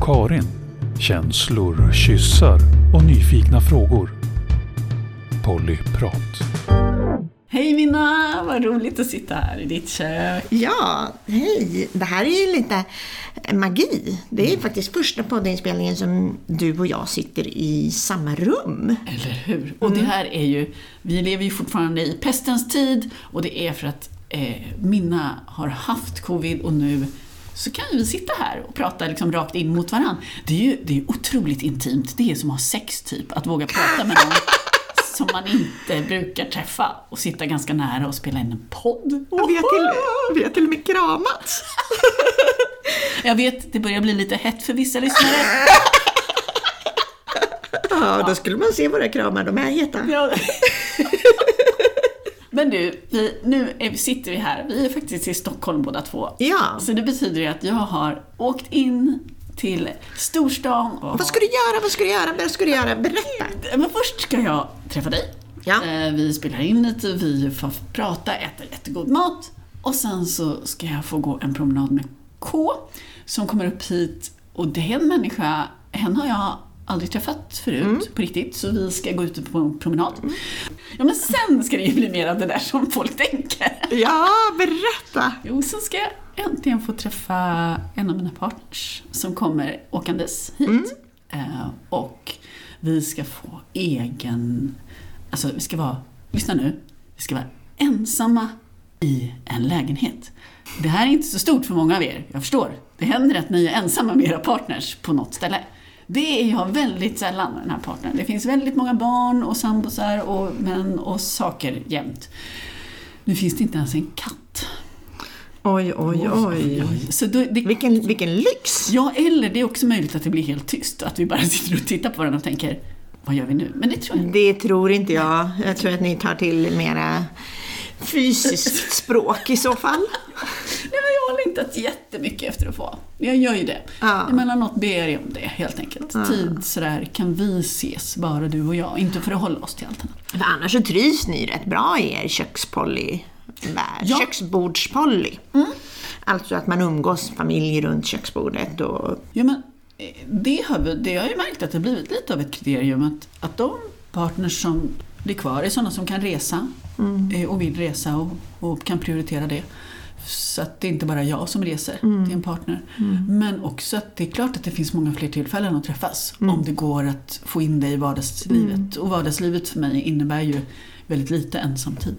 Karin. Känslor, kyssar och nyfikna frågor. Pollyprat. Hej Minna, vad roligt att sitta här i ditt kök. Ja, hej. Det här är ju lite magi. Det är ju faktiskt första poddinspelningen som du och jag sitter i samma rum. Eller hur? Och det här är ju, vi lever ju fortfarande i pestens tid och det är för att eh, Minna har haft covid och nu så kan vi sitta här och prata liksom rakt in mot varandra. Det är ju det är otroligt intimt. Det är som att ha sex typ, att våga prata med någon som man inte brukar träffa och sitta ganska nära och spela in en podd. Vi har till, vi har till och med kramats. Jag vet, det börjar bli lite hett för vissa lyssnare. Ja, då skulle man se våra kramar, de är heta. Ja. Men du, vi, nu är, sitter vi här. Vi är faktiskt i Stockholm båda två. Ja. Så det betyder ju att jag har åkt in till storstan. Och Vad ska du göra? Vad ska du göra? Vad ska du göra? Berätta. Men först ska jag träffa dig. Ja. Eh, Vi spelar in lite, vi får prata, äter jättegod mat. Och sen så ska jag få gå en promenad med K som kommer upp hit. Och det är en människa, henne har jag aldrig träffat förut Mm. på riktigt. Så vi ska gå ut på en promenad. Ja men sen ska det ju bli mer av det där som folk tänker. Ja, berätta. Jo, sen ska jag äntligen få träffa en av mina partners som kommer åkandes hit. Eh, och vi ska få egen... Alltså, vi ska vara... Lyssna nu. Vi ska vara ensamma i en lägenhet. Det här är inte så stort för många av er, jag förstår. Det händer att ni är ensamma med era partners på något ställe. Det är jag väldigt sällan med den här partnern. Det finns väldigt många barn och sambosar och män och saker jämt. Nu finns det inte ens en katt. Oj, oj, oj. Så då, det, Vilken, vilken lyx. ja, eller det är också möjligt att det blir helt tyst. Att vi bara sitter och tittar på varandra och tänker, vad gör vi nu? Men det tror jag inte. Det tror inte jag. Jag tror att ni tar till mera fysiskt språk i så fall. Nej, men jag har längtat jättemycket efter att få. Jag gör ju det. Ja. Emellanåt ber jag om det, helt enkelt. Tid sådär, kan vi ses, bara du och jag? Inte för att hålla oss till allt annat. För annars så trivs ni rätt bra i er kökspolly värld. Ja. Köksbordspolly. Alltså att man umgås familj runt köksbordet och... Ja, men eh, det har, vi, det har jag ju märkt att det har blivit lite av ett kriterium att, att de partners som blir kvar är sådana som kan resa eh, och vill resa och, och kan prioritera det. Så att det är inte bara jag som reser till en partner. Men också att det är klart att det finns många fler tillfällen att träffas om det går att få in det i vardagslivet. Och vardagslivet för mig innebär ju väldigt lite ensamtid.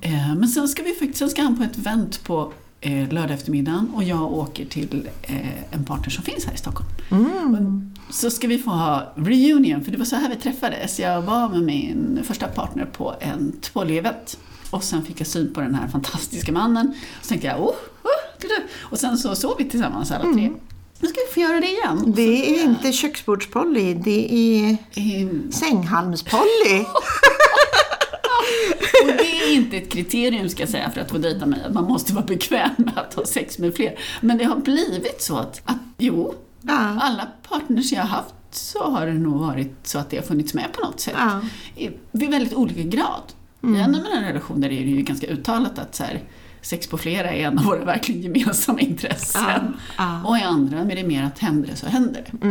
Eh, men sen ska, vi faktiskt, sen ska han på ett event på eh, lördag eftermiddagen och jag åker till eh, en partner som finns här i Stockholm. Och Så ska vi få ha reunion, för det var så här vi träffades. Jag var med min första partner på en polyevent. Och sen fick jag syn på den här fantastiska mannen. Så tänkte jag, oh, oh. Och sen så sov vi tillsammans alla tre. Nu ska vi få göra det igen. Så- Det är inte köksbordspolly, det är Eh, sänghalmspolly. Och det är inte ett kriterium ska jag säga för att få dejta mig, att man måste vara bekväm med att ha sex med fler. Men det har blivit så att, att jo, Ja. alla partners jag har haft så har det nog varit så att det har funnits med på något sätt. Ja. I, väldigt olika grad. I en av mina relationer är det ju ganska uttalat att så här, sex på flera är en av våra verkligen gemensamma intressen. Ja, ja. Och i andra är det mer att händer det så händer det.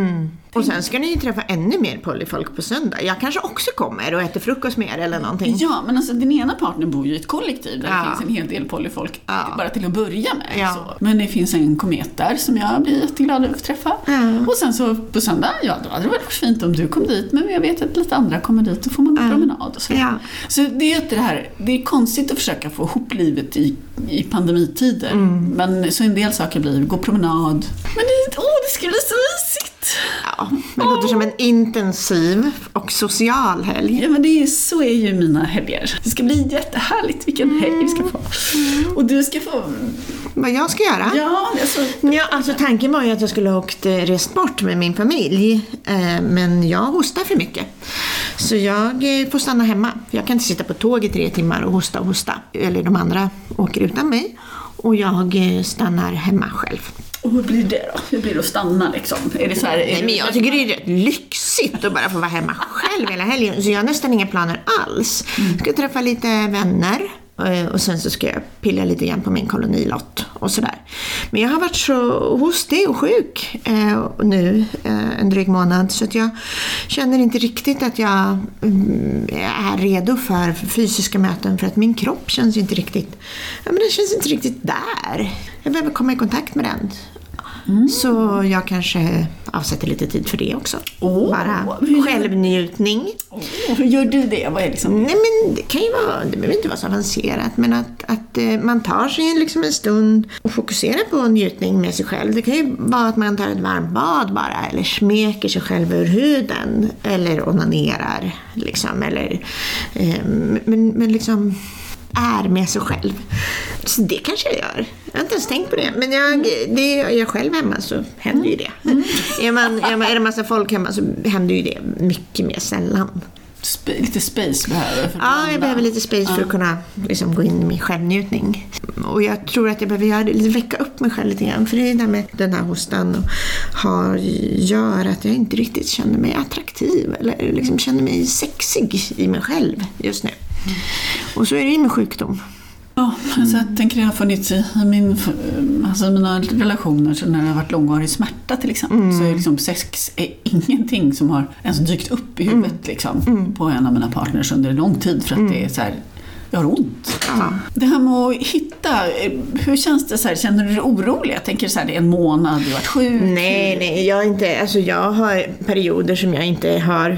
Och sen ska ni ju träffa ännu mer polyfolk på söndag. Jag kanske också kommer och äter frukost med er eller någonting. Ja, men alltså din ena partner bor ju i ett kollektiv där Ja. det finns en hel del polyfolk, bara till att börja med. Ja. Så. Men det finns en komet där som jag blir jätteglad över att träffa. Ja. Och sen så på söndag, ja då hade det varit fint om du kom dit, men jag vet att lite andra kommer dit och får man gå promenad och så. Ja. Så det är ju det här, det är konstigt att försöka få ihop livet i, i pandemitider. Men så en del saker blir, gå promenad. Men det, åh, det ska bli så mysigt! Ja, det låter som en intensiv och social helg. Ja men det är, så är ju mina helger. Det ska bli jättehärligt vilken helg vi ska få. Och du ska få... Vad jag ska göra? Ja, alltså, Ja, alltså tanken var ju att jag skulle ha åkt, eh, rest bort med min familj. Eh, men jag hostar för mycket. Så jag eh, får stanna hemma. Jag kan inte sitta på tåg i tre timmar och hosta och hosta. Eller de andra åker utan mig. Och jag stannar hemma själv. och hur blir det då? Hur blir det att stanna liksom? Är det så här, är Nej, men jag tycker det är rätt lyxigt att bara få vara hemma själv hela helgen. Så jag har nästan inga planer alls. Jag ska träffa lite vänner. Eh, och sen så ska jag pilla lite grann på min kolonilott och sådär. Men jag har varit så hostig och sjuk eh, nu eh, en dryg månad så att jag känner inte riktigt att jag mm, är redo för fysiska möten för att min kropp känns inte riktigt, ja men den känns inte riktigt där. Jag behöver komma i kontakt med den. Så jag kanske avsätter lite tid för det också. Åh, Bara självnjutning. Åh, hur gör du det? Vad är liksom... Nej men det kan ju vara, det behöver inte vara så avancerat men att, att eh, man tar sig liksom en stund och fokuserar på njutning med sig själv. Det kan ju vara att man tar ett varmt bad bara eller smeker sig själv ur huden eller onanerar liksom eller eh, men, men liksom är med sig själv. Så det kanske jag gör. Jag har inte ens tänkt på det. Men jag, det gör jag själv hemma så händer ju det. Är, man, är, man, är det massa folk hemma så händer ju det mycket mer sällan. Sp- lite space behöver att Ja, jag behöver lite space för att kunna liksom, gå in i min självnjutning. Och jag tror att jag behöver göra det, väcka upp mig själv lite grann. För det är det där med den här hostan och har, gör att jag inte riktigt känner mig attraktiv eller liksom känner mig sexig i mig själv just nu. Och så är det ju med sjukdom. Ja, alltså jag tänker det har funnits i min, alltså mina relationer så när det har varit långvarig smärta till exempel så är liksom sex är ingenting som har ens dykt upp i huvudet liksom, på en av mina partners under lång tid för att det är så här, jag har ont. Ja. Det här med att hitta, hur känns det? Så här, känner du dig orolig? Jag tänker så här, det är en månad, du har varit sjuk. Nej, nej, jag, inte, alltså jag har perioder som jag inte har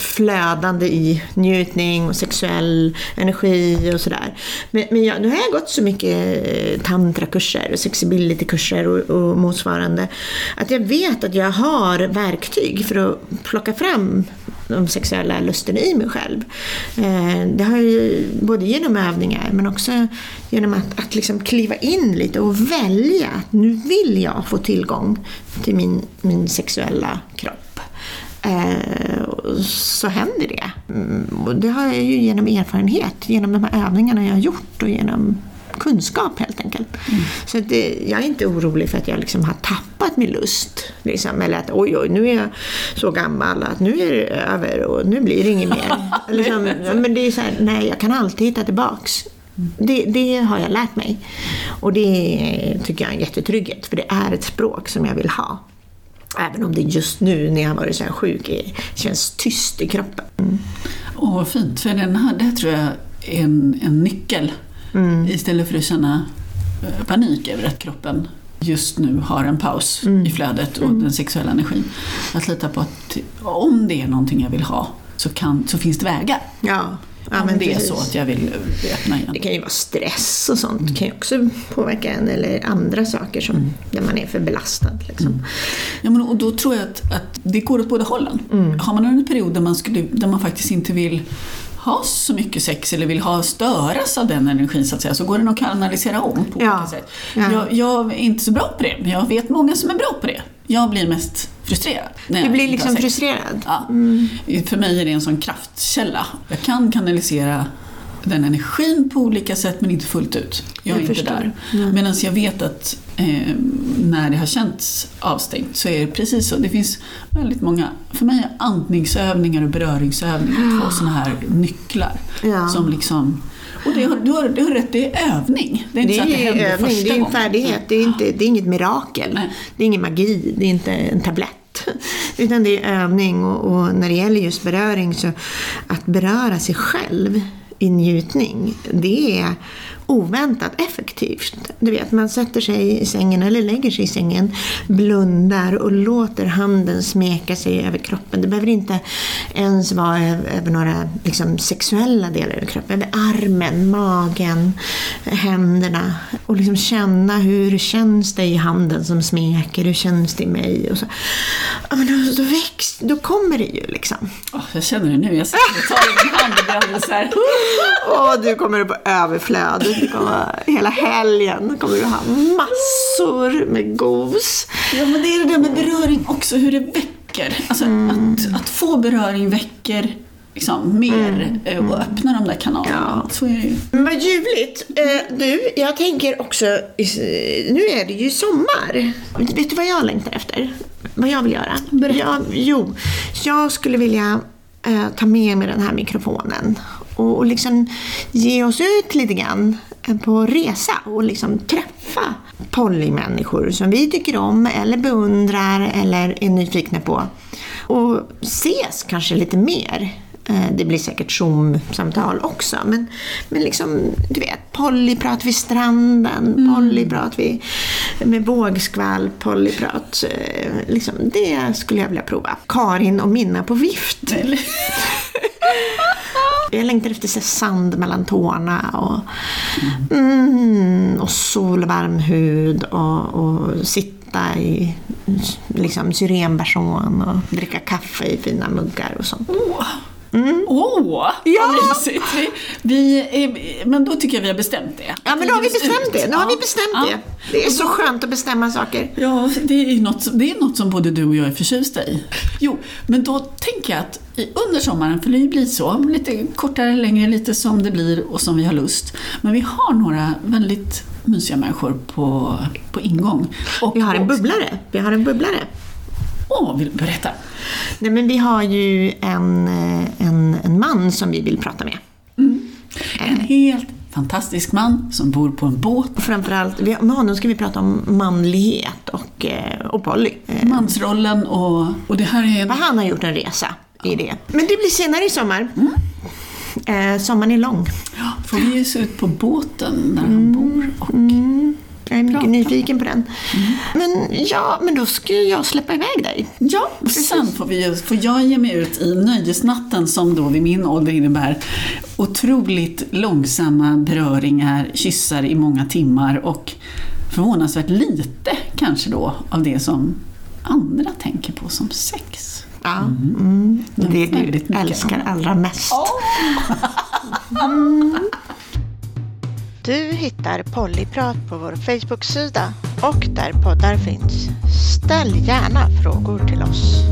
flödande i njutning och sexuell energi och sådär. Men, men jag, nu har jag gått så mycket eh, tantrakurser och sexabilitykurser och, och motsvarande att jag vet att jag har verktyg för att plocka fram de sexuella lusten i mig själv. Eh, det har jag ju både genom övningar men också genom att, att liksom kliva in lite och välja att nu vill jag få tillgång till min, min sexuella kropp. Eh, så händer det. Mm, och det har jag ju genom erfarenhet, genom de här övningarna jag har gjort och genom kunskap helt enkelt. Så att det, jag är inte orolig för att jag liksom har tappat min lust. Liksom, eller att oj, oj, nu är jag så gammal att nu är det över och nu blir det inget mer. liksom, men det är så här, nej, jag kan alltid hitta tillbaks. Det, det har jag lärt mig. Och det tycker jag är en jättetrygghet, för det är ett språk som jag vill ha. Även om det just nu när jag har varit så här sjuk är, känns tyst i kroppen. Mm. Åh, vad fint. För den här, det tror jag är en, en nyckel. Istället för att känna eh, panik över att kroppen just nu har en paus i flödet och den sexuella energin. Att lita på att om det är någonting jag vill ha så, kan, så finns det vägar. Ja, ja om det är precis. så att jag vill öppna igen. Det kan ju vara stress och sånt. Det kan ju också påverka en eller andra saker som, där man är för belastad. Liksom. Ja, men, och då tror jag att, att det går åt båda hållen. Har man en period där man, skulle, där man faktiskt inte vill ha så mycket sex eller vill ha störas av den energin så att säga, så går den att kanalisera om på Ja. olika sätt. Ja. Jag, jag är inte så bra på det, men jag vet många som är bra på det. Jag blir mest frustrerad. Du blir liksom frustrerad. Ja. För mig är det en sån kraftkälla. Jag kan kanalisera den energin på olika sätt men inte fullt ut. Jag är Jag inte där. Nej. Medan jag vet att eh, när det har känts avstängt så är det precis så. Det finns väldigt många, för mig är andningsövningar och beröringsövningar två sådana här nycklar. Ja. Som liksom, och det du, har, du har rätt, det är övning. Det är inte Det så att det händer övning, första det är en gången. färdighet. Det är, inte, det är inget mirakel. Nej. Det är ingen magi, det är inte en tablett. Utan det är övning och, och när det gäller just beröring så att beröra sig själv i njutning, det är oväntat effektivt. Du vet, man sätter sig i sängen eller lägger sig i sängen, blundar och låter handen smeka sig över kroppen. Det behöver inte ens vara över, några liksom, sexuella delar av kroppen. Över armen, magen, händerna. Och liksom känna hur känns det i handen som smeker, hur känns det i mig? Och så. Ja, men då, då, väx, då kommer det ju liksom. Åh, jag känner det nu. Jag sitter och tar i min hand och blir alldeles så här. Åh, du kommer på överflöd. Kommer, hela helgen kommer du ha massor med gos. Ja, men det är det där med beröring också, hur det väcker. Alltså att, att få beröring väcker liksom mer eh, och öppnar de där kanalerna. Ja. Så är det ju. Men vad ljuvligt. Eh, du, jag tänker också, nu är det ju sommar. Vet du vad jag längtar efter? Vad jag vill göra? Jag, jo, jag skulle vilja eh, ta med mig den här mikrofonen och, och liksom ge oss ut lite grann på resa och liksom träffa polymänniskor som vi tycker om eller beundrar eller är nyfikna på. Och ses kanske lite mer. Eh, det blir säkert Zoom-samtal också, men, men liksom, du vet, polyprat vid stranden, mm. polyprat vid, med vågskvalp, polyprat. Eh, liksom, det skulle jag vilja prova. Karin och Minna på vift. Jag längtar efter så sand mellan tårna och, mm, och solvarm hud och, och sitta i liksom, syrenbersån och dricka kaffe i fina muggar och sånt. Oh mm. oh, ja. mysigt! Vi, vi är, men då tycker jag vi har bestämt det. Ja, men då har vi bestämt det. Nu har vi bestämt ja. det. Det är så skönt att bestämma saker. Ja, det är, något, det är något som både du och jag är förtjusta i. Jo, men då tänker jag att under sommaren, för det blir så, lite kortare, längre, lite som det blir och som vi har lust. Men vi har några väldigt mysiga människor på, på ingång. Och vi har en bubblare. Vi har en bubblare. Åh, vill berätta? Nej, men vi har ju en, en, en man som vi vill prata med. Mm. En helt fantastisk man som bor på en båt. Framförallt, med honom ska vi prata om manlighet och, eh, och poly. Eh, Mansrollen och, och det här är... En... Han har gjort en resa i det. Men det blir senare i sommar. Mm. Eh, sommaren är lång. Ja, får vi ge oss ut på båten där mm. han bor och mm. Jag är mycket Prata. Nyfiken på den. Mm. Men ja, men då ska jag släppa iväg dig. Ja, och sen får, vi, får jag ge mig ut i nöjesnatten som då vid min ålder innebär otroligt långsamma beröringar, kyssar i många timmar och förvånansvärt lite kanske då av det som andra tänker på som sex. Ja, mm. Mm. det du älskar allra mest. Oh. Du hittar Pollyprat på vår Facebook-sida och där poddar finns. Ställ gärna frågor till oss.